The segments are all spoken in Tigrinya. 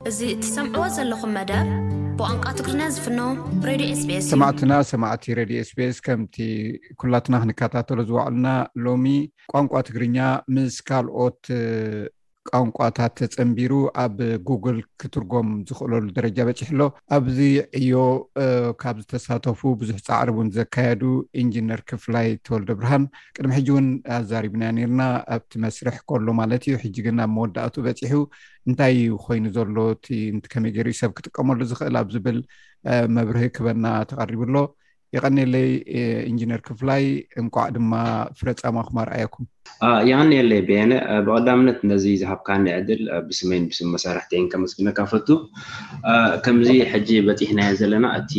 እዚ እትሰምዕዎ ዘለኹም መደብ ብቋንቋ ትግርኛ ዝፍኖ ሬድዮ ኤስቤስ ሰማዕትና ሰማዕቲ ሬድዮ ኤስቤስ ከምቲ ኩላትና ክንከታተሎ ዝዋዕልና ሎሚ ቋንቋ ትግርኛ ምስ ካልኦት ቋንቋታት ተፀንቢሩ ኣብ ጉግል ክትርጎም ዝኽእለሉ ደረጃ በፂሑ ኣሎ ኣብዚ ዕዮ ካብ ዝተሳተፉ ብዙሕ ፃዕሪ እውን ዘካየዱ ኢንጂነር ክፍላይ ተወልደ ብርሃን ቅድሚ ሕጂ እውን ኣዛሪብና ነርና ኣብቲ መስርሕ ከሎ ማለት እዩ ሕጂ ግን ኣብ መወዳእቱ በፂሑ እንታይ እዩ ኮይኑ ዘሎ እቲ ከመይ ገይሩ ዩ ሰብ ክጥቀመሉ ዝኽእል ኣብ ዝብል መብርሂ ክበና ተቐሪቡ ኣሎ የቐኒለይ ኢንጂነር ክፍላይ እንቋዕ ድማ ፍረፃማኹም ኣርኣየኩም የቐኒለይ ብየነ ብቐዳምነት ነዚ ዝሃብካኒ ዕድል ብስመይን ብስም መሳርሕተይን ከመስግነካ ፈቱ ከምዚ ሕጂ በጺሕናዮ ዘለና እቲ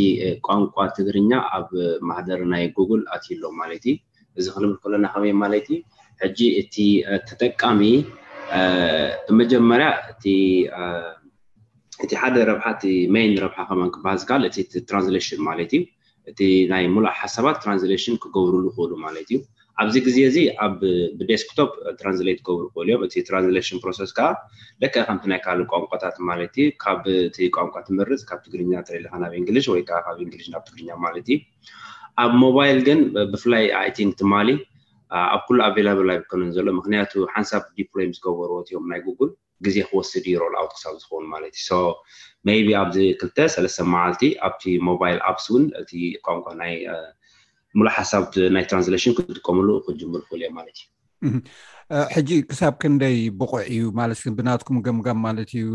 ቋንቋ ትግርኛ ኣብ ማህደር ናይ ጉግል ኣትዩ ኣሎ ማለት እዩ። እዚ ክንብል ከለና ከመይ ማለት እዩ? ሕጂ እቲ ተጠቃሚ ብመጀመርያ እቲ እቲ ሓደ ረብሓ እቲ መይን ረብሓ ከማን ክበሃል ዝከኣል እቲ ትራንስሌሽን ማለት እዩ። እቲ ናይ ምሉእ ሓሳባት ትራንስሌሽን ክገብሩሉ ይኽእሉ ማለት እዩ። ኣብዚ ግዜ እዚ ኣብ ብዴስክቶፕ ትራንስሌት ክገብሩ ይኽእሉ እዮም። እቲ ትራንስሌሽን ፕሮሰስ ከኣ ልክዕ ከምቲ ናይ ካልእ ቋንቋታት ማለት እዩ። ካብ እቲ ቋንቋ ትመርጽ ካብ ትግርኛ ተሪልኻ ናብ እንግሊሽ ወይ ከኣ ካብ እንግሊሽ ናብ ትግርኛ ማለት እዩ። ኣብ ሞባይል ግን ብፍላይ ኣይ ቲንክ ትማሊ ኣብ ኩሉ ኣቬላብል ኣይኮነን ዘሎ ምኽንያቱ ሓንሳብ ዲፕሎይ ምስ ገበርዎ እቲኦም ናይ ጉጉል ግዜ ክወስድ እዩ ሮል ኣውት ክሳብ ዝኸውን ማለት እዩ so maybe ኣብዚ ክልተ ሰለስተ መዓልቲ ኣብቲ mobile apps እውን እቲ ቋንቋ ናይ ሙሉእ ሓሳብ ናይ ትራንስሌሽን ክጥቀምሉ ክጅምሩ ክኽእሉ እዮም ማለት እዩ ሕጂ ክሳብ ክንደይ ብቑዕ እዩ ማለት ብናትኩም ገምጋም ማለት እዩ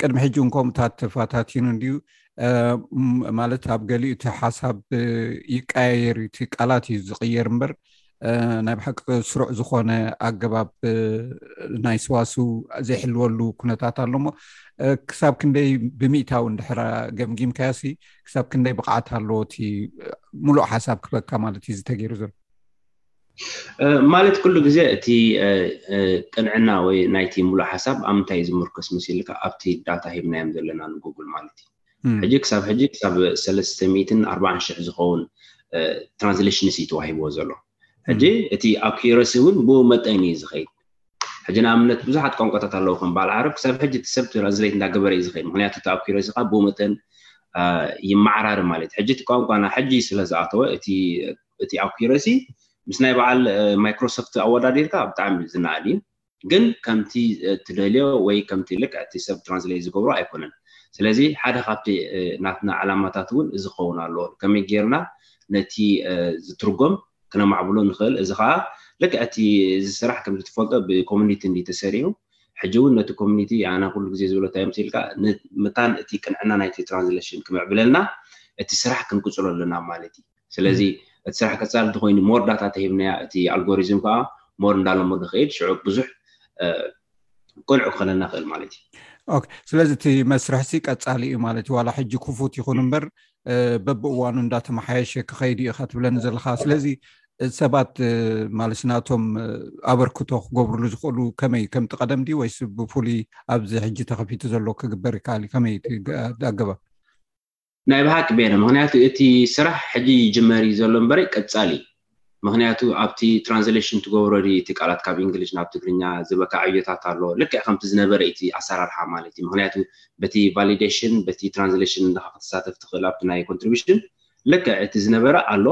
ቅድሚ ሕጂ እውን ከምኡታት ተፋታቲኑ እንድዩ ማለት ኣብ ገሊኡ እቲ ሓሳብ ይቀያየር እዩ እቲ ቃላት እዩ ዝቅየር እምበር ናይ ብሓቂ ስሩዕ ዝኾነ ኣገባብ ናይ ስዋሱ ዘይሕልወሉ ኩነታት ኣሎሞ ክሳብ ክንደይ ብምእታዊ ንድሕራ ገምጊምካያሲ ክሳብ ክንደይ ብቕዓት ኣለዎ እቲ ሙሉእ ሓሳብ ክበካ ማለት እዩ ዝተገይሩ ዘሎ ማለት ኩሉ ግዜ እቲ ቅንዕና ወይ ናይቲ ሙሉእ ሓሳብ ኣብ ምንታይ እዩ ዝምርኮስ መሲልካ ኣብቲ ዳታ ሂብናዮም ዘለና ንጉግል ማለት እዩ ሕጂ ክሳብ ሕጂ ክሳብ ሰለስተ ሚእትን ኣርባዓን ሽሕ ዝኸውን ትራንስሌሽንስ እዩ ተዋሂብዎ ዘሎ ሕጂ እቲ ኣኪረሲ እውን ብኡ መጠን እዩ ዝኸይድ ሕጂ ንኣብነት ብዙሓት ቋንቋታት ኣለዉ ከም በዓል ዓረብ ክሳብ ሕጂ እቲ ሰብ ትራንስሌት እንዳገበረ እዩ ዝኸይድ ምክንያቱ እቲ ኣኪረሲ ከዓ ብኡ መጠን ይመዓራሪ ማለት ሕጂ እቲ ቋንቋና ሕጂ ስለ ዝኣተወ እቲ ኣኪረሲ ምስ ናይ በዓል ማይክሮሶፍት ኣወዳዲርካ ብጣዕሚ ዝነኣድ እዩ ግን ከምቲ ትደልዮ ወይ ከምቲ ልክዕ እቲ ሰብ ትራንስሌት ዝገብሮ ኣይኮነን ስለዚ ሓደ ካብቲ ናትና ዕላማታት እውን እዚ ክኸውን ኣለዎ ከመይ ጌርና ነቲ ዝትርጎም ክነማዕብሎ ንኽእል እዚ ከዓ ልክዕ እቲ እዚ ስራሕ ከምቲ ትፈልጦ ብኮሚኒቲ እንዲ ተሰሪሑ ሕጂ እውን ነቲ ኮሚኒቲ ኣነ ኩሉ ግዜ ዝብሎ እንታይ መሲልካ መታን እቲ ቅንዕና ናይቲ ትራንስሌሽን ክምዕብለልና እቲ ስራሕ ክንቅፅሎ ኣለና ማለት እዩ ስለዚ እቲ ስራሕ ቀጻሊ እንተኾይኑ ሞር ዳታ ተሂብናያ እቲ ኣልጎሪዝም ከዓ ሞር እንዳለሞ ድኸይድ ሽዑ ብዙሕ ቅኑዕ ክኾነና ክእል ማለት እዩ ስለዚ እቲ መስርሕ ሲ ቀጻሊ እዩ ማለት እዩ ዋላ ሕጂ ክፉት ይኹን እምበር በብእዋኑ እንዳተመሓየሸ ክኸይድ እዩ ኢካ ትብለኒ ዘለካ ስለዚ ሰባት ማለት ናቶም ኣበርክቶ ክገብርሉ ዝኽእሉ ከመይ ከምቲ ቀደም ድ ወይስ ብፍሉይ ኣብዚ ሕጂ ተኸፊቱ ዘሎ ክግበር ይከኣል እዩ ከመይ ኣገባብ ናይ ብሃቂ ቤነ ምክንያቱ እቲ ስራሕ ሕጂ ይጅመር እዩ ዘሎ እምበሪ ቀጻሊ እዩ ምክንያቱ ኣብቲ ትራንዘለሽን ትገብሮ ድዩ እቲ ቃላት ካብ እንግሊሽ ናብ ትግርኛ ዝበካ ዕዮታት ኣሎ ልክዕ ከምቲ ዝነበረ እዩ እቲ ኣሰራርሓ ማለት እዩ ምክንያቱ በቲ ቫሊደሽን በቲ ትራንዘለሽን እንድካ ክትሳተፍ ትክእል ኣብቲ ናይ ኮንትሪብሽን ልክዕ እቲ ዝነበረ ኣሎ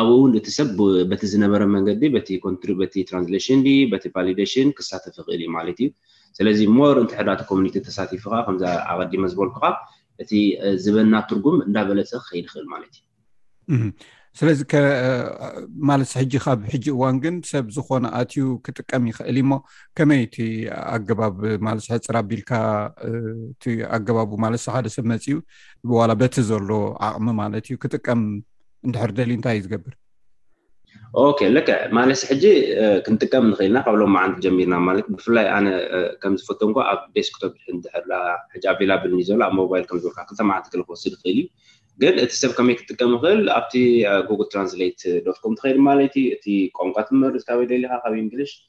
ኣብኡ እውን እቲ ሰብ በቲ ዝነበረ መንገዲ በቲ ኮንትሪ በቲ ትራንዘለሽን ዲ በቲ ቫሊደሽን ክሳተፍ ይክእል እዩ ማለት እዩ ስለዚ ሞር እንተ ሕዳቲ ኮሚኒቲ ተሳቲፍካ ከምዛ ኣቀዲመ ዝበልኩካ እቲ ዝበና ትርጉም እንዳበለፀ ክኸይድ ይኽእል ማለት እዩ ስለዚ ማለት ሕጂ ካብ ሕጂ እዋን ግን ሰብ ዝኾነ ኣትዩ ክጥቀም ይኽእል እዩሞ ከመይ እቲ ኣገባብ ማለት ሕፅር ኣቢልካ እቲ ኣገባቡ ማለት ሓደ ሰብ መፅኡ ዋላ በቲ ዘሎ ዓቕሚ ማለት እዩ ክጥቀም እንድሕር ደልዩ እንታይ እዩ ዝገብር ኦኬ ልክዕ ማለት ሕጂ ክንጥቀም ንኽእል ኢና ካብ ሎም መዓንቲ ጀሚርና ማለት ብፍላይ ኣነ ከም ዝፈተንኳ ኣብ ዴስክቶፕ ድሕር ሕጂ ኣቬላብል እዩ ዘሎ ኣብ ሞባይል ከም ዝበልካ ክልተ መዓልቲ ክለ ክወስድ ይኽእል እዩ ግን እቲ ሰብ ከመይ ክጥቀም ይኽእል ኣብቲ ጉግል ትራንስሌት ዶት ኮም ትኸይድ ማለት እዩ እቲ ቋንቋ ትመርፅ ካበይ ደሊኻ ካብ እንግሊሽ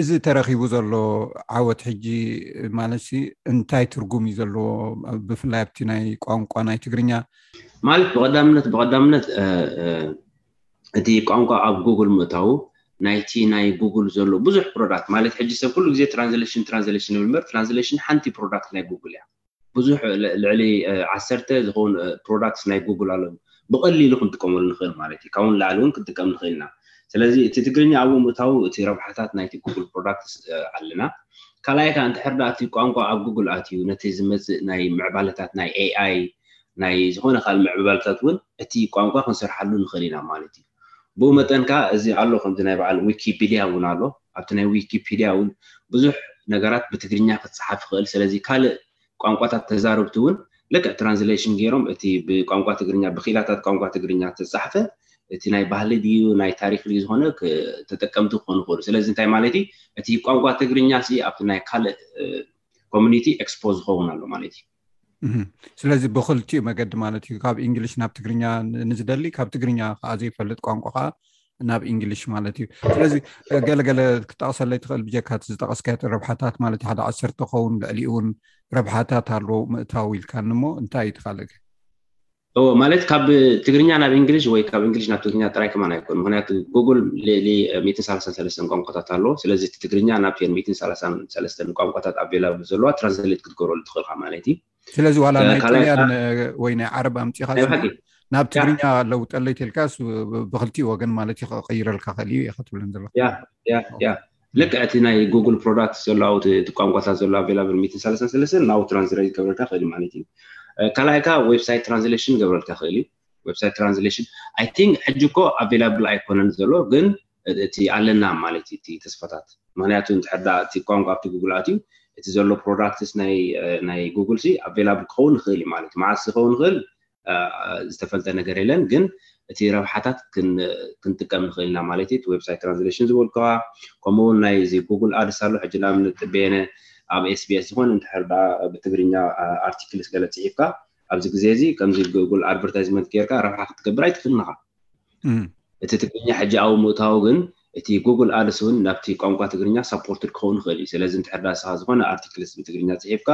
እዚ ተረኪቡ ዘሎ ዓወት ሕጂ ማለት እንታይ ትርጉም እዩ ዘለዎ ብፍላይ ኣብቲ ናይ ቋንቋ ናይ ትግርኛ ማለት ብቀዳምነት ብቀዳምነት እቲ ቋንቋ ኣብ ጉግል ምእታው ናይቲ ናይ ጉግል ዘሎ ብዙሕ ፕሮዳክት ማለት ሕጂ ሰብ ኩሉ ግዜ ትራንስሌሽን ትራንስሌሽን ንብል እምበር ትራንስሌሽን ሓንቲ ፕሮዳክት ናይ ጉግል እያ ብዙሕ ልዕሊ ዓሰርተ ዝኸውን ፕሮዳክትስ ናይ ጉግል ኣለው ብቐሊሉ ክንጥቀመሉ ንኽእል ማለት እዩ። ካብኡ ንላዕሊ እውን ክንጥቀም ንኽእል ኢና። ስለዚ እቲ ትግርኛ ኣብኡ ምእታዉ እቲ ረብሓታት ናይቲ ጉግል ፕሮዳክትስ ኣለና። ካልኣይ ከኣ እንድሕር ደኣ እቲ ቋንቋ ኣብ ጉግል ኣትዩ ነቲ ዝመጽእ ናይ ምዕባለታት ናይ AI ናይ ዝኾነ ካልእ ምዕባለታት እውን እቲ ቋንቋ ክንሰርሓሉ ንኽእል ኢና ማለት እዩ። ብኡ መጠን ከኣ እዚ ኣሎ ከምዚ ናይ በዓል ዊኪቢልያ እውን ኣሎ ኣብቲ ናይ ዊኪፒድያ እውን ብዙሕ ነገራት ብትግርኛ ክጸሓፍ ይኽእል ሰለዚ ካልእ ቋንቋታት ተዛረብቲ እውን ልክዕ ትራንስሌሽን ጌሮም እቲ ብቋንቋ ትግርኛ ብኪኢላታት ቋንቋ ትግርኛ ዝተጻሕፈ እቲ ናይ ባህሊ ድዩ ናይ ታሪክ ድዩ ዝኾነ ተጠቀምቲ ክኾኑ ይኽእሉ ስለዚ እንታይ ማለት እዩ እቲ ቋንቋ ትግርኛ ሲ ኣብቲ ናይ ካልእ ኮሚኒቲ ኤክስፖዝ ዝኸውን ኣሎ ማለት እዩ ስለዚ ብክልቲኡ መገዲ ማለት እዩ ካብ እንግሊሽ ናብ ትግርኛ ንዝደሊ ካብ ትግርኛ ከዓ ዘይፈልጥ ቋንቋ ከዓ ናብ እንግሊሽ ማለት እዩ ስለዚ ገለገለ ክጠቅሰለይ ትኽእል ብጀካቲ ዝጠቀስካየት ረብሓታት ማለት ሓደ ዓሰርተ ኸውን ልዕሊኡውን ረብሓታት ኣለ ምእታው ኢልካኒ እሞ እንታይ እዩ ተካለገ እዎ ማለት ካብ ትግርኛ ናብ እንግሊሽ ወይ ካብ እንግሊሽ ናብ ትግርኛ ጥራይ ከማን ኣይኮን ምክንያቱ ጉግል ልእሊ 133 ቋንቋታት ኣሎ ስለዚ እቲ ትግርኛ ናብ ቴን 133 ቋንቋታት ኣቬላብል ዘለዋ ትራንስሌት ክትገብረሉ ትኽእልካ ማለት እዩ ስለዚ ዋላ ናይ ጥልያን ወይ ናይ ዓረብ ኣምፂኻ ናብ ትግርኛ ለውጠለይ ተልካ ብክልቲኡ ወገን ማለት እዩ ከቀይረልካ ክእል እዩ ኢካ ትብለን ዘለካ ልክዕ እቲ ናይ ጉግል ፕሮዳክት ዘሎ ኣብኡ እቲ ቋንቋታት ዘሎ ኣቬላብል ሚእትን ሳላሳን ሰለስተን ናብኡ ትራንስሌት ክገብረልካ ክእል ማለት እዩ ካልኣይ ከኣ ዌብሳይት ትራንስሌሽን ገብረልካ ክእል እዩ ዌብሳይት ትራንስሌሽን ኣይ ቲንክ ሕጂ እኮ ኣቬላብል ኣይኮነን ዘሎ ግን እቲ ኣለና ማለት እዩ እቲ ተስፋታት ምክንያቱ እንድሕር ደኣ እቲ ቋንቋ ኣብቲ ጉግል ኣትዩ እቲ ዘሎ ፕሮዳክትስ ናይ ናይ ጉግል ሲ ኣቬላብል ክኸውን ይኽእል እዩ ማለት እዩ መዓስ ይኸውን ይኽእል ዝተፈልጠ ነገር የለን ግን እቲ ረብሓታት ክንጥቀም ንኽእል ኢና ማለት እዩ እቲ ዌብሳይት ትራንስሌሽን ዝበልኩዋ ከምኡ እውን ናይ እዚ ጉግል ኣድስ ኣሎ ሕጂ ንኣብነት በየነ ኣብ ኤስቢኤስ ዝኾነ እንድሕር ደኣ ብትግርኛ ኣርቲክል ገለ ፅሒፍካ ኣብዚ ግዜ እዚ ከምዚ ጉግል ኣድቨርታይዝመንት ጌርካ ረብሓ ክትገብር ኣይትኽእልን ኢኻ እም። እቲ ትግርኛ ሕጂኣዊ ምእታዉ ግን እቲ ጉግል ኣድስ ውን ናብቲ ቋንቋ ትግርኛ ሳፖርትድ ክኸውን ይኽእል እዩ ስለዚ እንድሕር ድኣ ንስኻ ዝኾነ ኣርቲክልስ ብትግርኛ ጽሒፍካ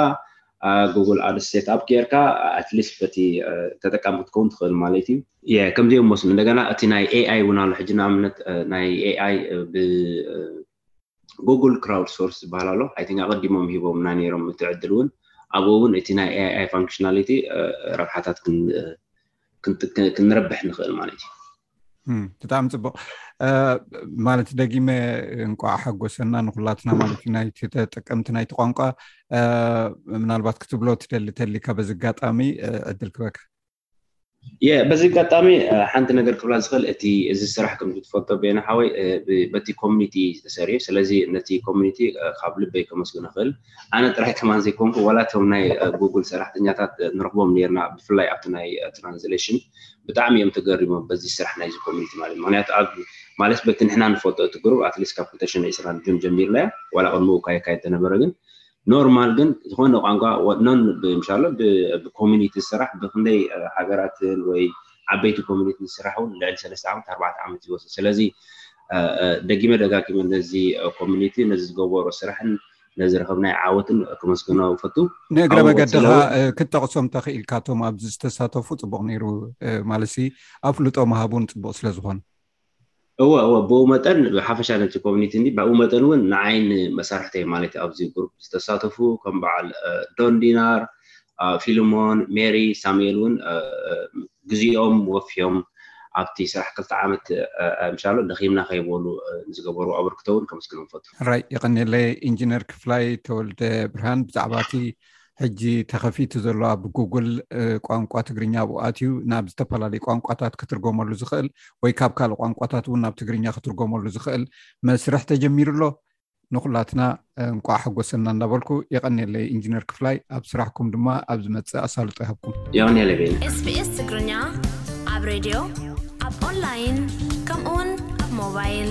ኣብ ጉግል ኣድስ ሴት ኣፕ ጌርካ ኣትሊስት በቲ ተጠቃሚ ክትከውን ትኽእል ማለት እዩ። እየ ከምዚኦም መስሉ እንደገና እቲ ናይ ኤኣይ ውን ኣሎ ሕጂ ንኣብነት ናይ ኤኣይ ብ ጎጎል ክራውድ ሶርስ ዝበሃል ኣሎ ኣይ ቲንክ ኣቐዲሞም ሂቦምና ነይሮም እቲ ዕድል እውን ኣብኡ እውን እቲ ናይ ኤኣይ ፋንክሽናሊቲ ረብሓታት ክንረብሕ ንኽእል ማለት እዩ ብጣዕሚ ፅቡቅ ማለት ደጊመ እንቋ ሓጎሰና ንኩላትና ማለት እዩ ናይቲ ተጠቀምቲ ናይቲ ቋንቋ ምናልባት ክትብሎ ትደሊ ተሊካ በዚ ኣጋጣሚ ዕድል ክበካ በዚ ኣጋጣሚ ሓንቲ ነገር ክብላ ዝኽእል እቲ እዚ ስራሕ ከምዚ ትፈልጦ ቤና ሓወይ በቲ ኮሚኒቲ እዩ ዝተሰርዩ ስለዚ ነቲ ኮሚኒቲ ካብ ልበይ ከመስግን እኽእል ኣነ ጥራይ ከማን ዘይኮንኩ ዋላ እቶም ናይ ጉግል ሰራሕተኛታት ንረኽቦም ነርና ብፍላይ ኣብቲ ናይ ትራንስሌሽን ብጣዕሚ እዮም ተገሪሞም በዚ ስራሕ ናይዚ ኮሚኒቲ ማለት ምክንያቱ ኣብ ማለት በቲ ንሕና ንፈልጦ እቲ ግሩብ ኣትሊስት ካብ 220 ጁን ጀሚርና ዋላ ቅድሚኡ እኳ የካየድ ተነበረ ግን ኖርማል ግን ዝኾነ ቋንቋ ኖን ብምሻሎ ብኮሚኒቲ ዝስራሕ ብክንደይ ሃገራት ወይ ዓበይቲ ኮሚኒቲ ዝስራሕ እውን ልዕሊ ሰለስተ ዓመት ኣርባዕተ ዓመት ይወስድ ስለዚ ደጊመ ደጋጊመ ነዚ ኮሚኒቲ ነዚ ዝገበሮ ስራሕን ነዚ ረኸብናይ ዓወትን ክመስግኖ ፈቱ ንእግረ መገድኻ ክጠቕሶም ተኽኢልካቶም ኣብዚ ዝተሳተፉ ፅቡቕ ነይሩ ማለት ኣፍልጦ ምሃቡን ፅቡቕ ስለዝኾነ እወ እወ ብኡ መጠን ብሓፈሻ ነቲ ኮሚኒቲ እንዲ ብኡ መጠን እውን ንዓይን መሳርሕተይ ማለት እዩ ኣብዚ ግሩፕ ዝተሳተፉ ከም በዓል ዶን ዲናር ፊልሞን ሜሪ ሳሙኤል እውን ግዜኦም ወፍዮም ኣብቲ ስራሕ ክልተ ዓመት ምሻሎ ደኺምና ከይበሉ ንዝገበሩ ኣበርክቶ እውን ከመስግኖም ፈቱ ራይ ይቐኒለይ ኢንጂነር ክፍላይ ተወልደ ብርሃን ብዛዕባ እቲ ሕጂ ተኸፊቱ ዘሎ ኣብ ጉግል ቋንቋ ትግርኛ ኣብኡ ኣትዩ ናብ ዝተፈላለዩ ቋንቋታት ክትርጎመሉ ዝኽእል ወይ ካብ ካልእ ቋንቋታት እውን ናብ ትግርኛ ክትርጎመሉ ዝኽእል መስርሕ ተጀሚሩ ኣሎ ንኩላትና እንቋዕ ሓጎሰና እናበልኩ የቐኒለይ ኢንጂነር ክፍላይ ኣብ ስራሕኩም ድማ ኣብ ዝመፅእ ኣሳልጦ ይሃብኩም የቐኒለቤስቢኤስ ትግርኛ ኣብ ሬድዮ ኣብ ኦንላይን ከምኡውን ኣብ ሞባይል